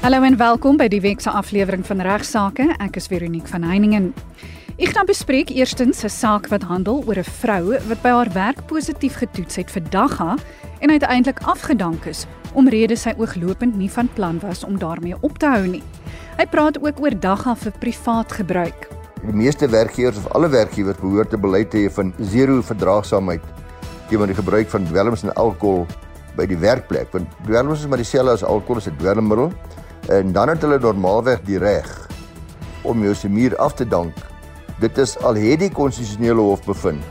Hallo en welkom by die week se aflewering van Regsake. Ek is Veronique van Heiningen. Ek gaan bespreek eerstens 'n saak wat handel oor 'n vrou wat by haar werk positief getoets het vir dagga en uiteindelik afgedank is omrede sy ooglopend nie van plan was om daarmee op te hou nie. Hy praat ook oor dagga vir privaat gebruik. Die meeste werkgewers of alle werkgewers behoort te beleid te hê van zero verdraagsaamheid teenoor die gebruik van dwelms en alkohol by die werkplek. Want dwelms is maar dieselfde as alkohol, is 'n dwelmmiddel en dan het hulle normaalweg die reg om jou se muur af te dank. Dit is al het die konstitusionele hof bevind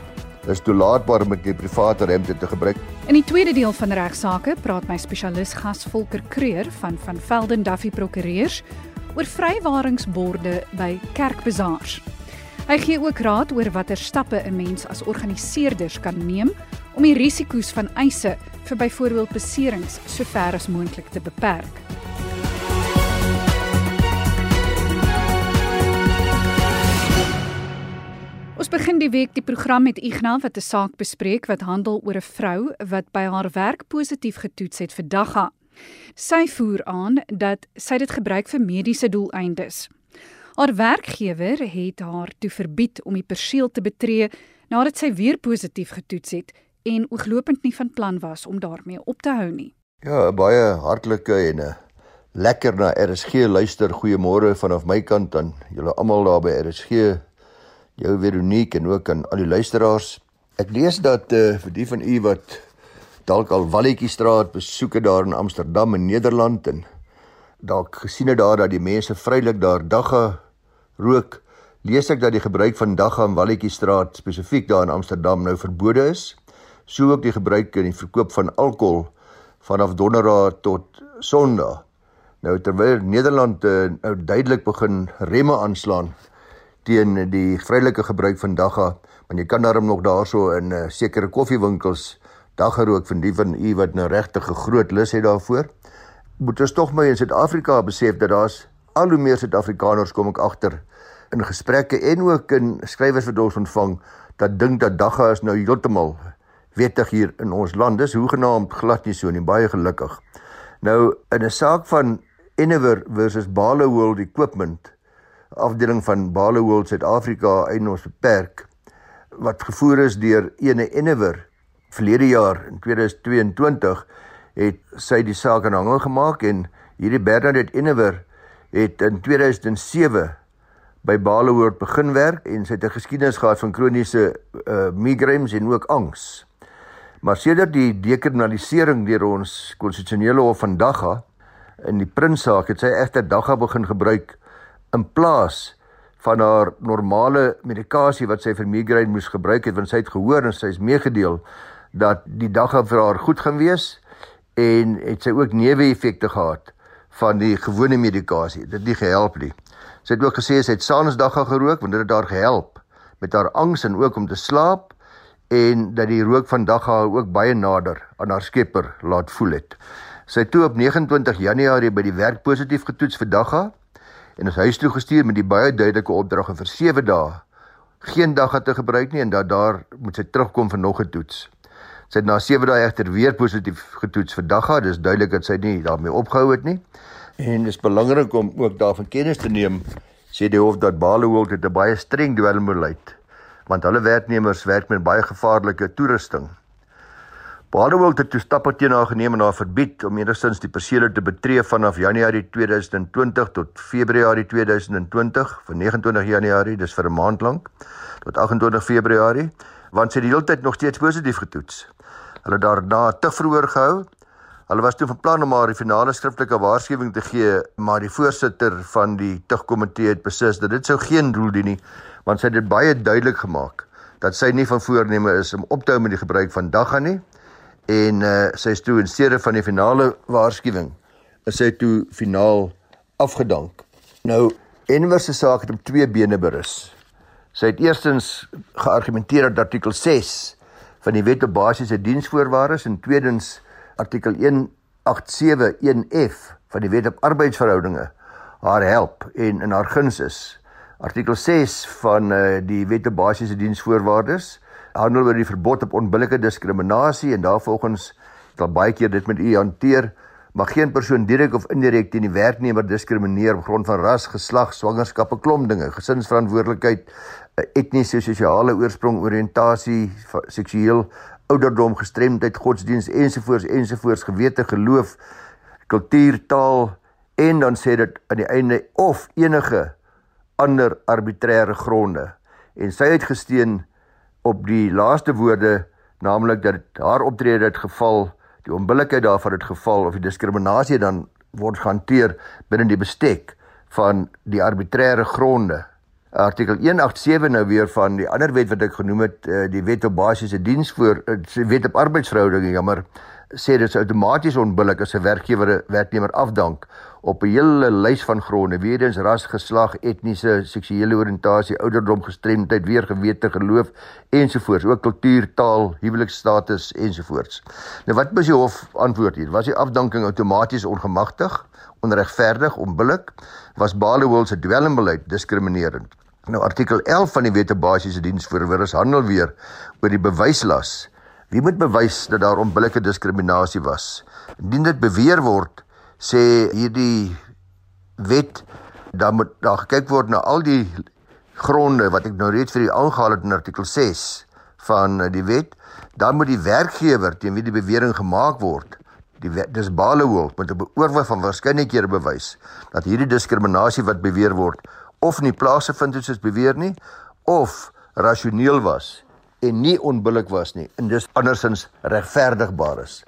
dis toelaatbaar om die private ruimte te gebruik. In die tweede deel van regsaake praat my spesialis gas Volker Kreur van van Velden Duffy Prokureurs oor vrywaringsborde by kerkbazaars. Hy gee ook raad oor watter stappe 'n mens as organiseerders kan neem om die risiko's van eise vir byvoorbeeld beserings so ver as moontlik te beperk. Ons begin die week die program met Ignas wat 'n saak bespreek wat handel oor 'n vrou wat by haar werk positief getoets het vir dagga. Sy voer aan dat sy dit gebruik vir mediese doeleindes. Haar werkgewer het haar toe verbied om die perseel te betree nadat sy weer positief getoets het en ooglopend nie van plan was om daarmee op te hou nie. Ja, baie hartlike en 'n lekker na RSG luister. Goeiemôre vanaf my kant aan julle almal daar by RSG jou Veronique en ook aan al die luisteraars. Ek lees dat uh, vir die van u wat dalk al Walletjie straat besoek het daar in Amsterdam in Nederland en dalk gesien het daar dat die mense vrylik daar dagga rook, lees ek dat die gebruik van dagga in Walletjie straat spesifiek daar in Amsterdam nou verbode is. So ook die gebruik en die verkoop van alkohol vanaf donderdag tot sonderdag. Nou terwyl Nederland uh, nou duidelik begin remme aanslaan teen die vrylike gebruik van dagga, want jy kan daarom nog daarso in uh, sekere koffiewinkels dagga rook van die van u wat nou regtig 'n groot lus het daarvoor. Moet ons tog maar in Suid-Afrika besef dat daar's al hoe meer Suid-Afrikaners kom ek agter in gesprekke en ook in skrywers wat ons ontvang dat dink dat dagga is nou heeltemal wettig hier in ons land. Dis hoegenaamd glad nie so nie, baie gelukkig. Nou in 'n saak van Enewer versus Balo World Equipment afdeling van Balo World Suid-Afrika in ons beperk wat gevoer is deur ene Ennewer verlede jaar in 2022 het sy die saak aan hangel gemaak en hierdie Bernadette Ennewer het in 2007 by Balo World begin werk en sy het 'n geskiedenis gehad van kroniese uh, migraines en ook angs. Maar sedert die dekriminalisering deur ons konstitusionele hof vandag ha in die Prinssaak het sy egter dagga begin gebruik in plaas van haar normale medikasie wat sy vir migraine moes gebruik het want sy het gehoor en sy is meegedeel dat die dag vir haar goed gaan wees en het sy ook neeweffekte gehad van die gewone medikasie. Dit nie gehelp nie. Sy het ook gesê sy het sanesdag gerook want dit het haar gehelp met haar angs en ook om te slaap en dat die rook van dag haar ook baie nader aan haar skepper laat voel het. Sy het toe op 29 Januarie by die werk positief getoets vir dagga en is huis toe gestuur met die baie duidelike opdrag om vir 7 dae geen dag te gebruik nie en dat daar moet sy terugkom vir nog 'n toets. Sy het na 7 dae egter weer positief getoets vir dagga, dis duidelik dat sy nie daarmee opgehou het nie. En dis belangrik om ook daarvan kennis te neem sê die hof dat Balowold het 'n baie streng dwelmbeleid want hulle werknemers werk met baie gevaarlike toerusting Badewild het toe stappe teen haar geneem en haar verbied om enigstens die persele te betree vanaf Januarie 2020 tot Februarie 2020 van 29 Januarie, dis vir 'n maand lank tot 28 Februarie, want sy het die hele tyd nog steeds positief getoets. Hulle daarna te vroeër gehou. Hulle was toe van plan om haar die finale skriftelike waarskuwing te gee, maar die voorsitter van die tugkomitee het beslis dat dit sou geen doel dien nie, want sy het dit baie duidelik gemaak dat sy nie van voorneme is om op te hou met die gebruik van dagga nie en uh, sy is toe in steede van die finale waarskuwing is sy toe finaal afgedank. Nou Enver se saak het op twee bene berus. Sy het eerstens geargumenteer dat artikel 6 van die Wet op Basiese Diensvoorwaardes en tweedens artikel 1871F van die Wet op Arbeidsverhoudinge haar help en in haar guns is. Artikel 6 van uh, die Wet op Basiese Diensvoorwaardes handel oor die verbod op onbillike diskriminasie en daarvolgens het al baie keer dit met u hanteer mag geen persoon direk of indirek teen die werknemer diskrimineer op grond van ras, geslag, swangerskap, 'n klomp dinge, gesinsverantwoordelikheid, etniese, sosiale oorsprong, oriëntasie, seksueel ouderdom, gestremdheid, godsdiens ensovoorts ensovoorts, gewete, geloof, kultuur, taal en dan sê dit aan die einde of enige ander arbitreëre gronde. En sy het gesteen op die laaste woorde, naamlik dat haar optrede het geval die onbillikheid daarvan het geval of die diskriminasie dan word gehanteer binne die bestek van die arbitreëre gronde. Artikel 187 nou weer van die ander wet wat ek genoem het, eh, die wet op basiese diens voor eh, wet op arbeidsverhoudinge, jammer, sê dit is outomaties onbillik as 'n werkgewer 'n werknemer afdank op 'n hele lys van gronde, weer eens ras, geslag, etniese, seksuele oriëntasie, ouderdom, gestremdheid, weergewete, geloof ensovoorts, ook kultuur, taal, huweliksstatus ensovoorts. Nou wat moet die hof antwoord hier? Was die afdanking outomaties ongemagtig, onregverdig, onbillik? Was Balewold se dwelmbeleid diskriminerend? Nou artikel 11 van die Wet op Basiese Diensvoorwaardes handel weer oor die bewyslas. Wie moet bewys dat daar onbillike diskriminasie was? Indien dit beweer word sê hierdie wet dan moet daar gekyk word na al die gronde wat ek nou reeds vir u aangehaal het in artikel 6 van die wet. Dan moet die werkgewer teen wie die bewering gemaak word die dis balehoop met 'n oorwig van waarskynlikhede bewys dat hierdie diskriminasie wat beweer word of nie plaasgevind het soos beweer nie of rasioneel was en nie onbillik was nie en dis andersins regverdigbaar is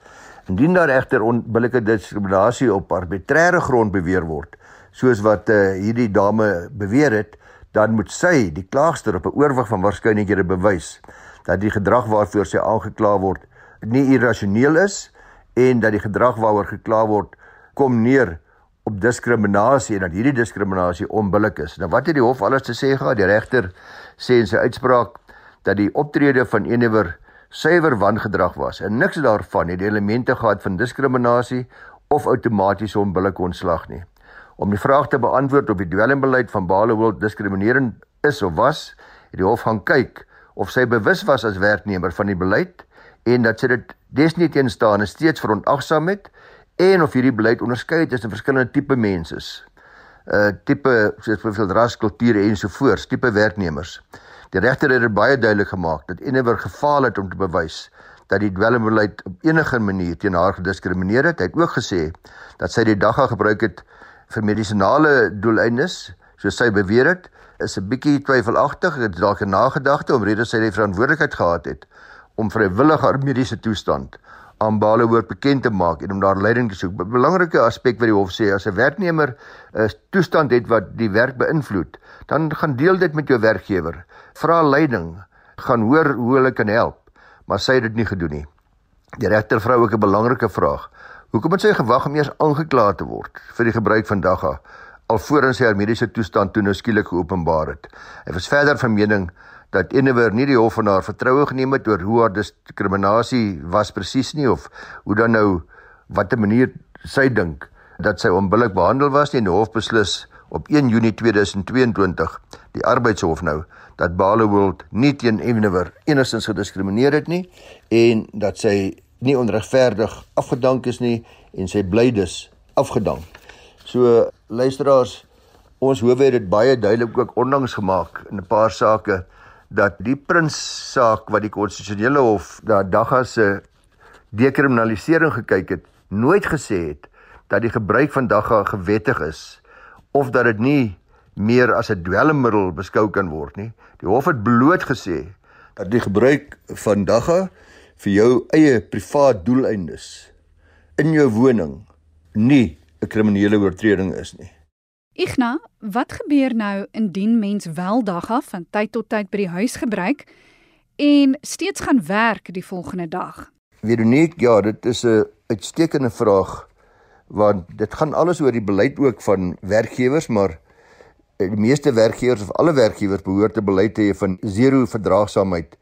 Indien daar egter onbillike diskriminasie op arbitreëre grond beweer word, soos wat uh, hierdie dame beweer het, dan moet sy die klaagster op 'n oorwig van waarskynlikhede bewys dat die gedrag waarvoor sy aangekla word nie irrasioneel is en dat die gedrag waaroor gekla word kom neer op diskriminasie en dat hierdie diskriminasie onbillik is. Nou wat het die hof alles te sê gehad? Die regter sê in sy uitspraak dat die optrede van enewer suiwer wangedrag was en niks daarvan het die elemente gehad van diskriminasie of outomatiese onbillike ontslag nie. Om die vraag te beantwoord of die dwelmbeleid van Balewold diskriminerend is of was, het die hof gaan kyk of sy bewus was as werknemer van die beleid en dat sy dit desnietenstaande steeds verontagsaam het en of hierdie beleid onderskei tussen verskillende tipe mense uh, tipe soos byvoorbeeld ras, kulture ensovoorts, tipe werknemers. Die regter het dit baie duidelik gemaak dat Enewer gefaal het om te bewys dat die dwelmbeleid op enige manier teen haar gediskrimineer het. Hy het ook gesê dat sy die dagga gebruik het vir medisinale doeleindes, soos sy beweer het, is 'n bietjie twyfelagtig. Dit is dalk 'n nagedagte omrede sy die verantwoordelikheid gehad het om vrywillig haar mediese toestand aan Bale hoort bekend te maak en om daar leiding te soek. 'n Belangrike aspek wat die hof sê, as 'n werknemer 'n toestand het wat die werk beïnvloed, dan gaan deel dit met jou werkgewer. Vra leiding, gaan hoor hoe hulle kan help, maar sy het dit nie gedoen nie. Die regter vra ook 'n belangrike vraag. Hoekom het sy gewag om eers aangekla te word vir die gebruik van dagga alvorens sy haar mediese toestand toe nou skielik geopenbaar het? Hy was verder van mening dat Enewer nie die hof van haar vertroue geneem het oor hoe haar diskriminasie was presies nie of hoe dan nou watter manier sy dink dat sy onbillik behandel was nie en die hof beslis op 1 Junie 2022 die arbeidshof nou dat Balewold nie teen Enewer enigstens gediskrimineer het nie en dat sy nie onregverdig afgedank is nie en sy bly dus afgedank. So luisteraars, ons hof het dit baie duidelik ook onlangs gemaak in 'n paar sake dat die prins saak wat die konstitusionele hof na Dagga se dekriminalisering gekyk het, nooit gesê het dat die gebruik van Dagga gewettig is of dat dit nie meer as 'n dwelmmiddel beskou kan word nie. Die hof het bloot gesê dat die gebruik van Dagga vir jou eie privaat doeleindes in jou woning nie 'n kriminele oortreding is nie. Igna, wat gebeur nou indien mens wel dagga van tyd tot tyd by die huis gebruik en steeds gaan werk die volgende dag? Veronique, ja, dit is 'n uitstekende vraag want dit gaan alles oor die beleid ook van werkgewers, maar die meeste werkgewers of alle werkgewers behoort 'n beleid te hê van zero verdraagsaamheid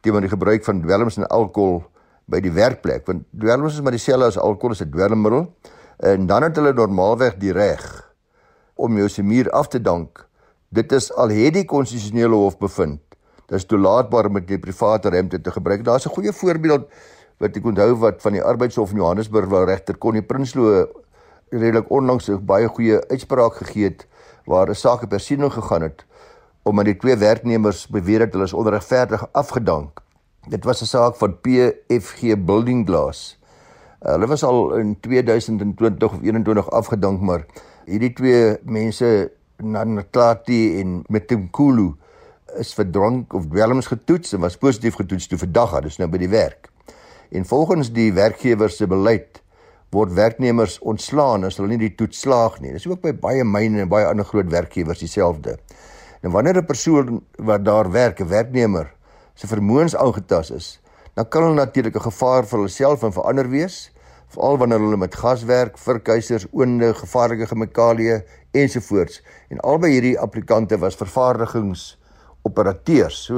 teenoor die gebruik van dwelms en alkohol by die werkplek, want dwelms is maar dieselfde as alkohol, is 'n dwelmmiddel en dan het hulle normaalweg die reg om jou se muur af te dank. Dit is al het die konstitusionele hof bevind. Dis toelaatbaar om met die private ruimte te gebruik. Daar's 'n goeie voorbeeld wat ek onthou wat van die arbeidshof in Johannesburg waar regter Connie Prinsloo redelik onlangs 'n baie goeie uitspraak gegee het waar 'n saak op persiening gegaan het omdat die twee werknemers beweer het hulle is onregverdig afgedank. Dit was 'n saak van PFG Building Glass. Hulle was al in 2020 of 21 afgedank, maar hierdie twee mense Nanklati en Mthimkhulu is vir drank of dwelms getoets en was positief getoets toe vir dagga, dis nou by die werk. En volgens die werkgewer se beleid word werknemers ontslaan as hulle nie die toets slaag nie. Dis ook by baie myne en baie ander groot werkgewers dieselfde. En wanneer 'n persoon wat daar werk, 'n werknemer, se vermoëns aangetas is, dan kan hulle natuurlik 'n gevaar vir hulself en vir ander wees, veral wanneer hulle met gas werk, verkuisers, oonde, gevaarlike chemikalieë ensovoorts. En albei hierdie applikante was vervaardigingsoperateurs. So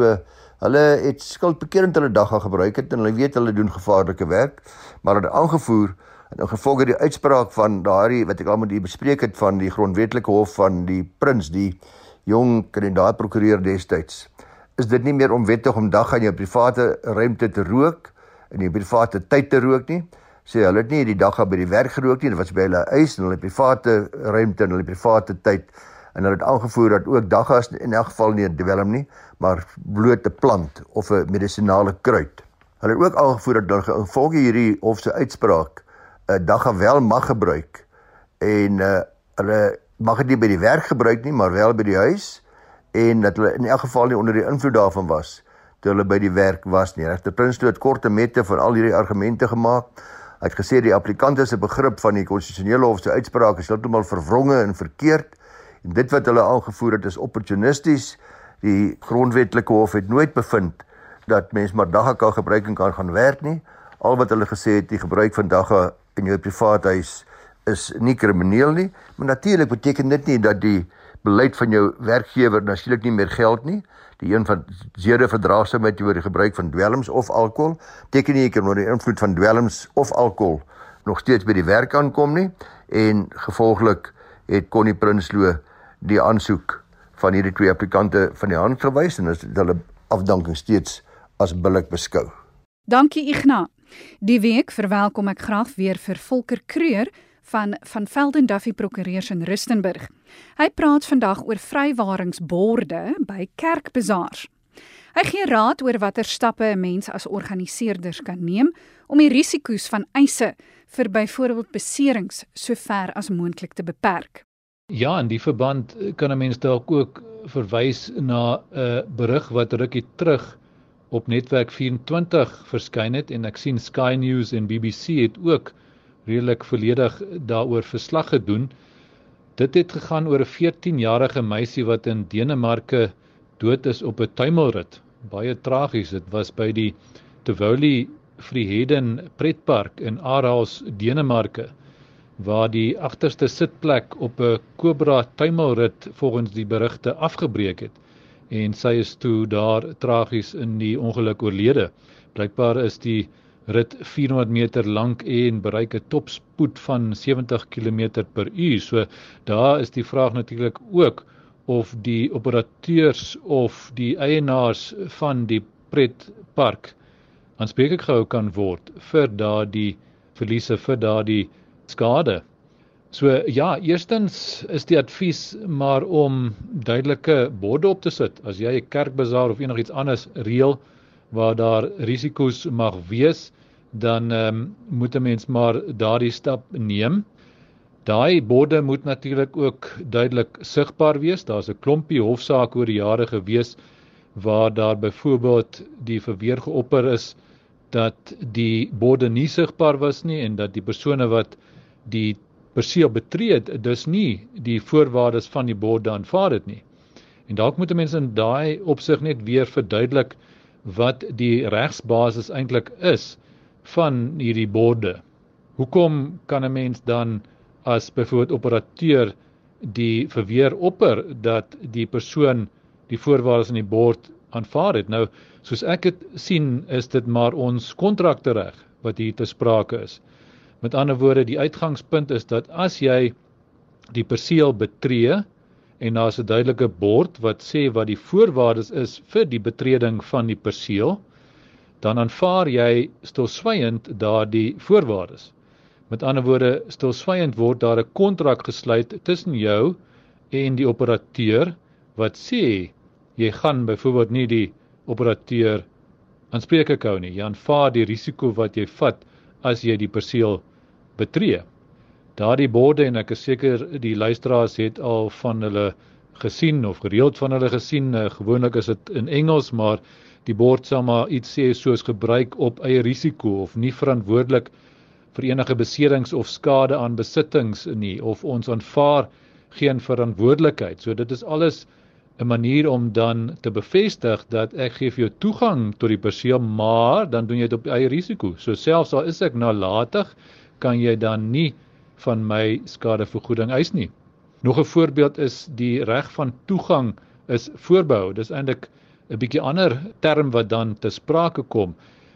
hulle het skuldbekerend hulle dag gaan gebruik het en hulle weet hulle doen gevaarlike werk, maar hulle het aangevoer en in gevolge die uitspraak van daardie wat ek al met u bespreek het van die grondwetlike hof van die prins die jong kandidaat prokureur destyds. Is dit nie meer onwettig om dag aan jou private ruimte te rook in jou private tyd te rook nie? Sê hulle het nie die dag by die werk gerook nie, dit was by hulle huis en hulle private ruimte en hulle private tyd en hulle het aangevoer dat ook daggas in elk geval nie dwelm nie, maar blote plant of 'n medisinale kruid. Hulle het ook aangevoer dat hulle volgens hierdie hof se uitspraak 'n dagga wel mag gebruik en uh, hulle mag dit nie by die werk gebruik nie, maar wel by die huis en dat hulle in elk geval nie onder die invloed daarvan was toe hulle by die werk was nie. Regter Prinsloo het korte mette van al hierdie argumente gemaak. Hy het gesê die applikante se begrip van die konstitusionele hof se uitspraak is heeltemal verwronge en verkeerd en dit wat hulle aangevoer het is opportunisties. Die grondwetlike hof het nooit bevind dat mens maar dagga kan gebruik en kan gaan werk nie. Al wat hulle gesê het, die gebruik van dagga in jou privaat huis is nie krimineel nie, maar natuurlik beteken dit nie dat die beleid van jou werkgewer natuurlik nie meer geld nie. Die een van zere verdraagsaamheid oor die gebruik van dwelms of alkohol teken nie ek kan oor die invloed van dwelms of alkohol nog steeds by die werk aankom nie en gevolglik het Connie Prinsloo die aansoek van hierdie twee applikante van die hand gewys en hulle afdanking steeds as billik beskou. Dankie Ignas. Die week verwelkom ek graag weer vir Volker Kreur van van Velden Duffy Prokureurs in Rustenburg. Hy praat vandag oor vrywaringsborde by kerkbazaars. Hy gee raad oor watter stappe 'n mens as organiseerders kan neem om die risiko's van eise vir byvoorbeeld beserings so ver as moontlik te beperk. Ja, in die verband kan 'n mens dalk ook verwys na 'n berig wat rukkie terug op netwerk 24 verskyn het en ek sien Sky News en BBC het ook redelik volledig daaroor verslag gedoen. Dit het gegaan oor 'n 14-jarige meisie wat in Denemarke dood is op 'n tuimelrit. Baie tragies. Dit was by die Tivoli Friheden pretpark in Aarhus, Denemarke, waar die agterste sitplek op 'n Cobra tuimelrit volgens die berigte afgebreek het en sy is toe daar tragies in die ongeluk oorlede. Blykbaar is die rit 400 meter lank en bereik 'n topspoed van 70 km per uur. So daar is die vraag natuurlik ook of die operateurs of die eienaars van die pretpark aanspreeklik gehou kan word vir daardie verliese vir daardie skade. So ja, eerstens is die advies maar om duidelike borde op te sit as jy 'n kerkbazaar of enigiets anders reël waar daar risiko's mag wees, dan ehm um, moet 'n mens maar daardie stap neem. Daai borde moet natuurlik ook duidelik sigbaar wees. Daar's 'n klompie hofsaake oor die jare gewees waar daar byvoorbeeld die verweer geopper is dat die borde nie sigbaar was nie en dat die persone wat die perseel betree het, dus nie die voorwaardes van die borde aanvaar het nie. En dalk moet 'n mens in daai opsig net weer verduidelik wat die regsbasis eintlik is van hierdie borde. Hoekom kan 'n mens dan as byvoorbeeld operateur die verweer opper dat die persoon die voorwaardes in die bord aanvaar het? Nou, soos ek dit sien, is dit maar ons kontrakte reg wat hier te sprake is. Met ander woorde, die uitgangspunt is dat as jy die perseel betree en daar's 'n duidelike bord wat sê wat die voorwaardes is vir die betreding van die perseel, dan aanvaar jy stilswyend daardie voorwaardes. Met ander woorde, stilswyend word daar 'n kontrak gesluit tussen jou en die operateur wat sê jy gaan byvoorbeeld nie die operateur aanspreeklik hou nie. Jy aanvaar die risiko wat jy vat as jy die perseel betree. Daardie borde en ek is seker die luisteraars het al van hulle gesien of gereeld van hulle gesien. Uh, gewoonlik is dit in Engels, maar die bord sal maar iets sê soos gebruik op eie risiko of nie verantwoordelik vir enige beserings of skade aan besittings nie of ons aanvaar geen verantwoordelikheid. So dit is alles 'n manier om dan te bevestig dat ek gee vir jou toegang tot die perseel, maar dan doen jy dit op eie risiko. So selfs al is ek nalatig, kan jy dan nie van my skadevergoeding eis nie. Nog 'n voorbeeld is die reg van toegang is voorbehou. Dis eintlik 'n bietjie ander term wat dan te sprake kom.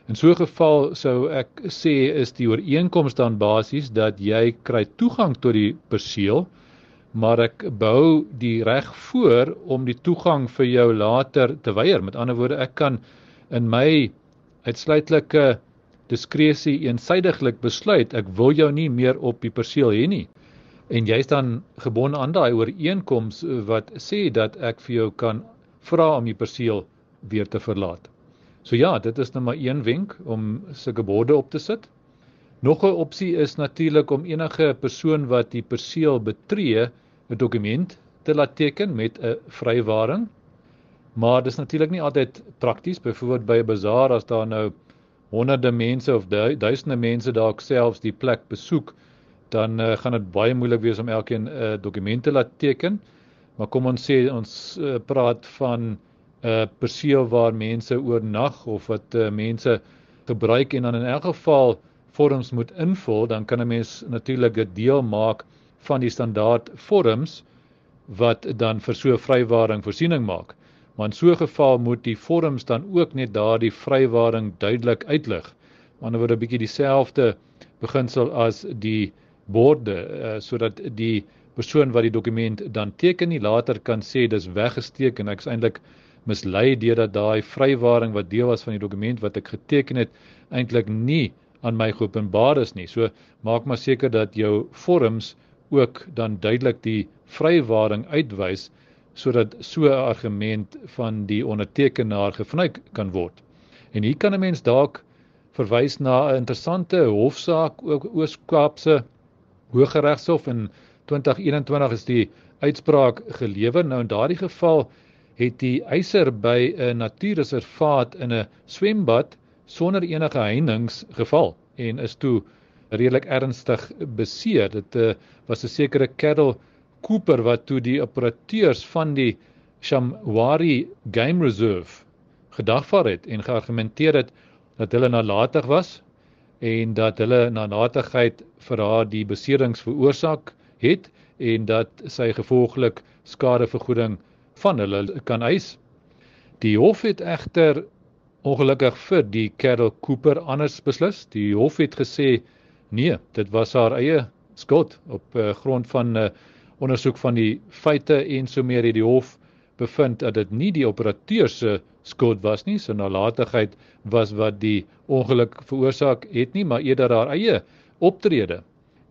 In so 'n geval sou ek sê is die ooreenkoms dan basies dat jy kry toegang tot die perseel, maar ek bou die reg voor om die toegang vir jou later te weier. Met ander woorde, ek kan in my uitsluitlike diskresie eensydiglik besluit ek wil jou nie meer op die perseel hê nie en jy's dan gebonde aan daai ooreenkoms wat sê dat ek vir jou kan vra om die perseel weer te verlaat. So ja, dit is nou maar een wenk om sulke borde op te sit. Nog 'n opsie is natuurlik om enige persoon wat die perseel betree 'n dokument te laat teken met 'n vrywaring. Maar dis natuurlik nie altyd prakties. Byvoorbeeld by 'n bazaar as daar nou honderde mense of duisende mense dalk selfs die plek besoek, dan uh, gaan dit baie moeilik wees om elkeen 'n uh, dokument te laat teken. Maar kom ons sê ons uh, praat van 'n uh, perseel waar mense oornag of wat uh, mense gebruik en dan in elk geval vorms moet invul, dan kan 'n mens natuurlik 'n deel maak van die standaard vorms wat dan vir so 'n vrywaring voorsiening maak. Maar in so 'n geval moet die vorms dan ook net daardie vrywaring duidelik uitlig. Aan die ander word 'n bietjie dieselfde beginsel as die borde uh, sodat die persoon wat die dokument dan teken nie later kan sê dis weggesteek en ek is eintlik mislei deurdat daai vrywaring wat deel was van die dokument wat ek geteken het eintlik nie aan my geopenbaar is nie. So maak maar seker dat jou vorms ook dan duidelik die vrywaring uitwys sodat so 'n argument van die ondertekenaar gevnuik kan word. En hier kan 'n mens dalk verwys na 'n interessante hofsaak ook Oos-Kaapse Hooggeregshof in 2021 is die uitspraak gelewer. Nou in daardie geval het die eiser by 'n natuurreservaat in 'n swembad sonder enige heininge geval en is toe redelik ernstig beseer. Dit uh, was 'n sekere Carol Cooper wat toe die operateurs van die Shamwari Game Reserve gedagvaar het en geargumenteer het dat hulle nalatig was en dat hulle nalatigheid vir haar die beserings veroorsaak het en dat sy gevolglik skadevergoeding van hulle kan eis. Die hof het egter ongelukkig vir die Carol Cooper anders beslis. Die hof het gesê nee, dit was haar eie skuld op uh, grond van 'n uh, ondersoek van die feite en so meer het die hof bevind dat dit nie die operateur se skuld was nie, so nalatigheid was wat die ongeluk veroorsaak het nie, maar eerder haar eie optrede.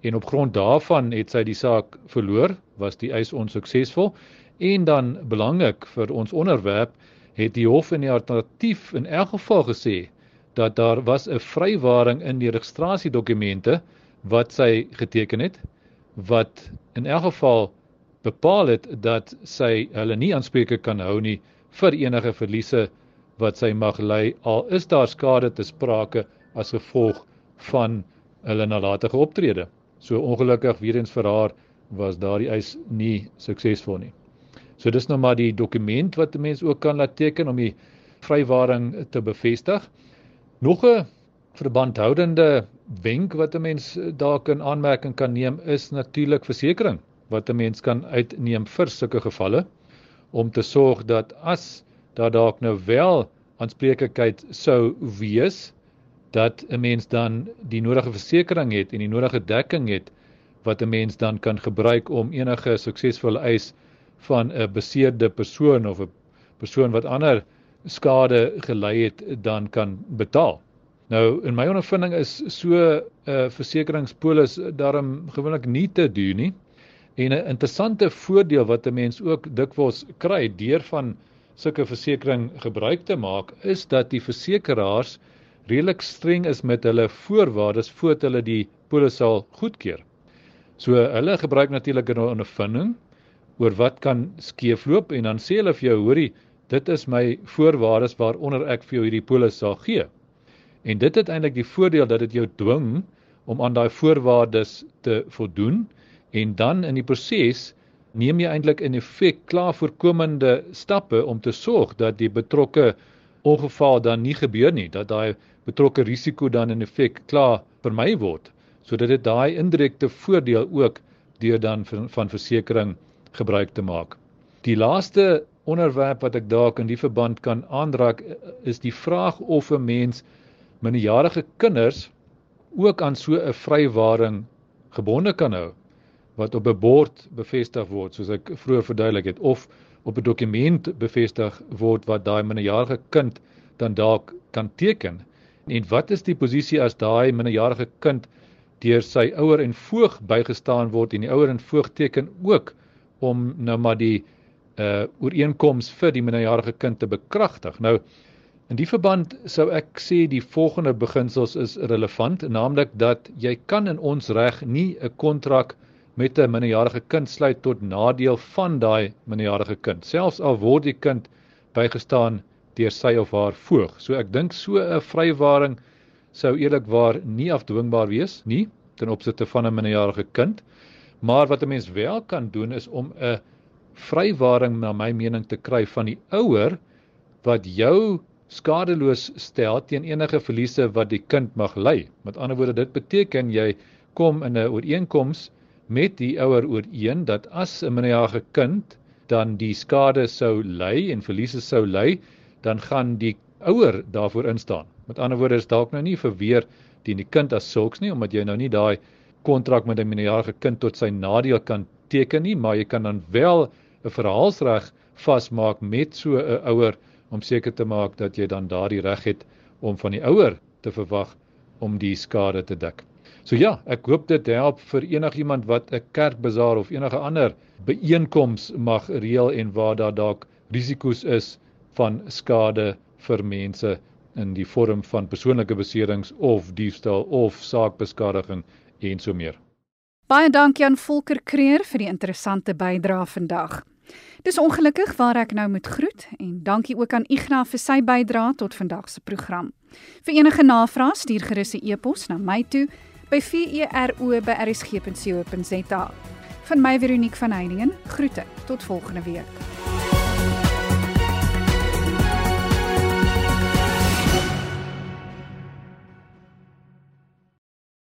En op grond daarvan het sy die saak verloor, was die eis onsuksesvol en dan belangrik vir ons onderwerp het die hof in die alternatief in elk geval gesê dat daar was 'n vrywaring in die registrasiedokumente wat sy geteken het wat in elk geval bepaal het dat sy hulle nie aanspreek kan hou nie vir enige verliese wat sy mag ly al is daar skade te sprake as gevolg van hulle nalatige optrede. So ongelukkig weer eens vir haar was daardie eis nie suksesvol nie. So dis nou maar die dokument wat 'n mens ook kan laat teken om die vrywaring te bevestig. Nog 'n verbandhoudende wenk wat 'n mens dalk in aanmerking kan neem is natuurlik versekerings wat 'n mens kan uitneem vir sulke gevalle om te sorg dat as daar dalk nou wel aanspreeklikheid sou wees dat 'n mens dan die nodige versekerings het en die nodige dekking het wat 'n mens dan kan gebruik om enige suksesvolle eis van 'n beseerde persoon of 'n persoon wat ander skade gelei het dan kan betaal. Nou in my ondervinding is so 'n uh, versekeringspolis daarom gewoonlik nie te duur nie. En 'n interessante voordeel wat 'n mens ook dikwels kry deur van sulke versekerings gebruik te maak, is dat die versekeraars redelik streng is met hulle voorwaardes voordat hulle die polis sal goedkeur. So hulle gebruik natuurlik 'n ondervinding oor wat kan skeefloop en dan sê hulle vir jou, hoorie, dit is my voorwaardes waaronder ek vir jou hierdie polis sal gee. En dit het eintlik die voordeel dat dit jou dwing om aan daai voorwaardes te voldoen en dan in die proses neem jy eintlik in effek klaar voorkomende stappe om te sorg dat die betrokke ongeval dan nie gebeur nie, dat daai betrokke risiko dan in effek klaar vermy word sodat dit daai indirekte voordeel ook deur dan van, van versekerings gebruik te maak. Die laaste onderwerp wat ek dalk in die verband kan aanraak is die vraag of 'n mens minderjarige kinders ook aan so 'n vrywaring gebonde kan hou wat op 'n bord bevestig word soos ek vroeër verduidelik het of op 'n dokument bevestig word wat daai minderjarige kind dan dalk kan teken en wat is die posisie as daai minderjarige kind deur sy ouer en voog bygestaan word en die ouer en voog teken ook om nou maar die uh ooreenkoms vir die minderjarige kind te bekragtig. Nou in die verband sou ek sê die volgende beginsels is relevant, naamlik dat jy kan in ons reg nie 'n kontrak met 'n minderjarige kind sluit tot nadeel van daai minderjarige kind, selfs al word die kind bygestaan deur sy of haar voog. So ek dink so 'n vrywaring sou eerlikwaar nie afdwingbaar wees nie ten opsigte van 'n minderjarige kind. Maar wat 'n mens wel kan doen is om 'n vrywaring na my mening te kry van die ouer wat jou skadeloos stel teen enige verliese wat die kind mag ly. Met ander woorde dit beteken jy kom in 'n ooreenkoms met die ouer ooreen dat as 'n minderjarige kind dan die skade sou ly en verliese sou ly, dan gaan die ouer daarvoor instaan. Met ander woorde is dalk nou nie verweer teen die kind as sulks nie omdat jy nou nie daai kontrak met 'n minderjarige kind tot sy nadeel kan teken nie, maar jy kan dan wel 'n verhaalsreg vasmaak met so 'n ouer om seker te maak dat jy dan daardie reg het om van die ouer te verwag om die skade te dek. So ja, ek hoop dit help vir enigiemand wat 'n kerkbazaar of enige ander byeenkoms mag reël en waar daar dalk risiko's is van skade vir mense in die vorm van persoonlike beserings of diefstal of saakbeskadiging en so meer. Baie dankie aan Volker Kreer vir die interessante bydrae vandag. Dis ongelukkig waar ek nou moet groet en dankie ook aan Ignas vir sy bydrae tot vandag se program. Vir enige navrae stuur gerus 'n e-pos na my toe by vero@rsg.co.za. Van my Veronique van Heiningen. Groete tot volgende week.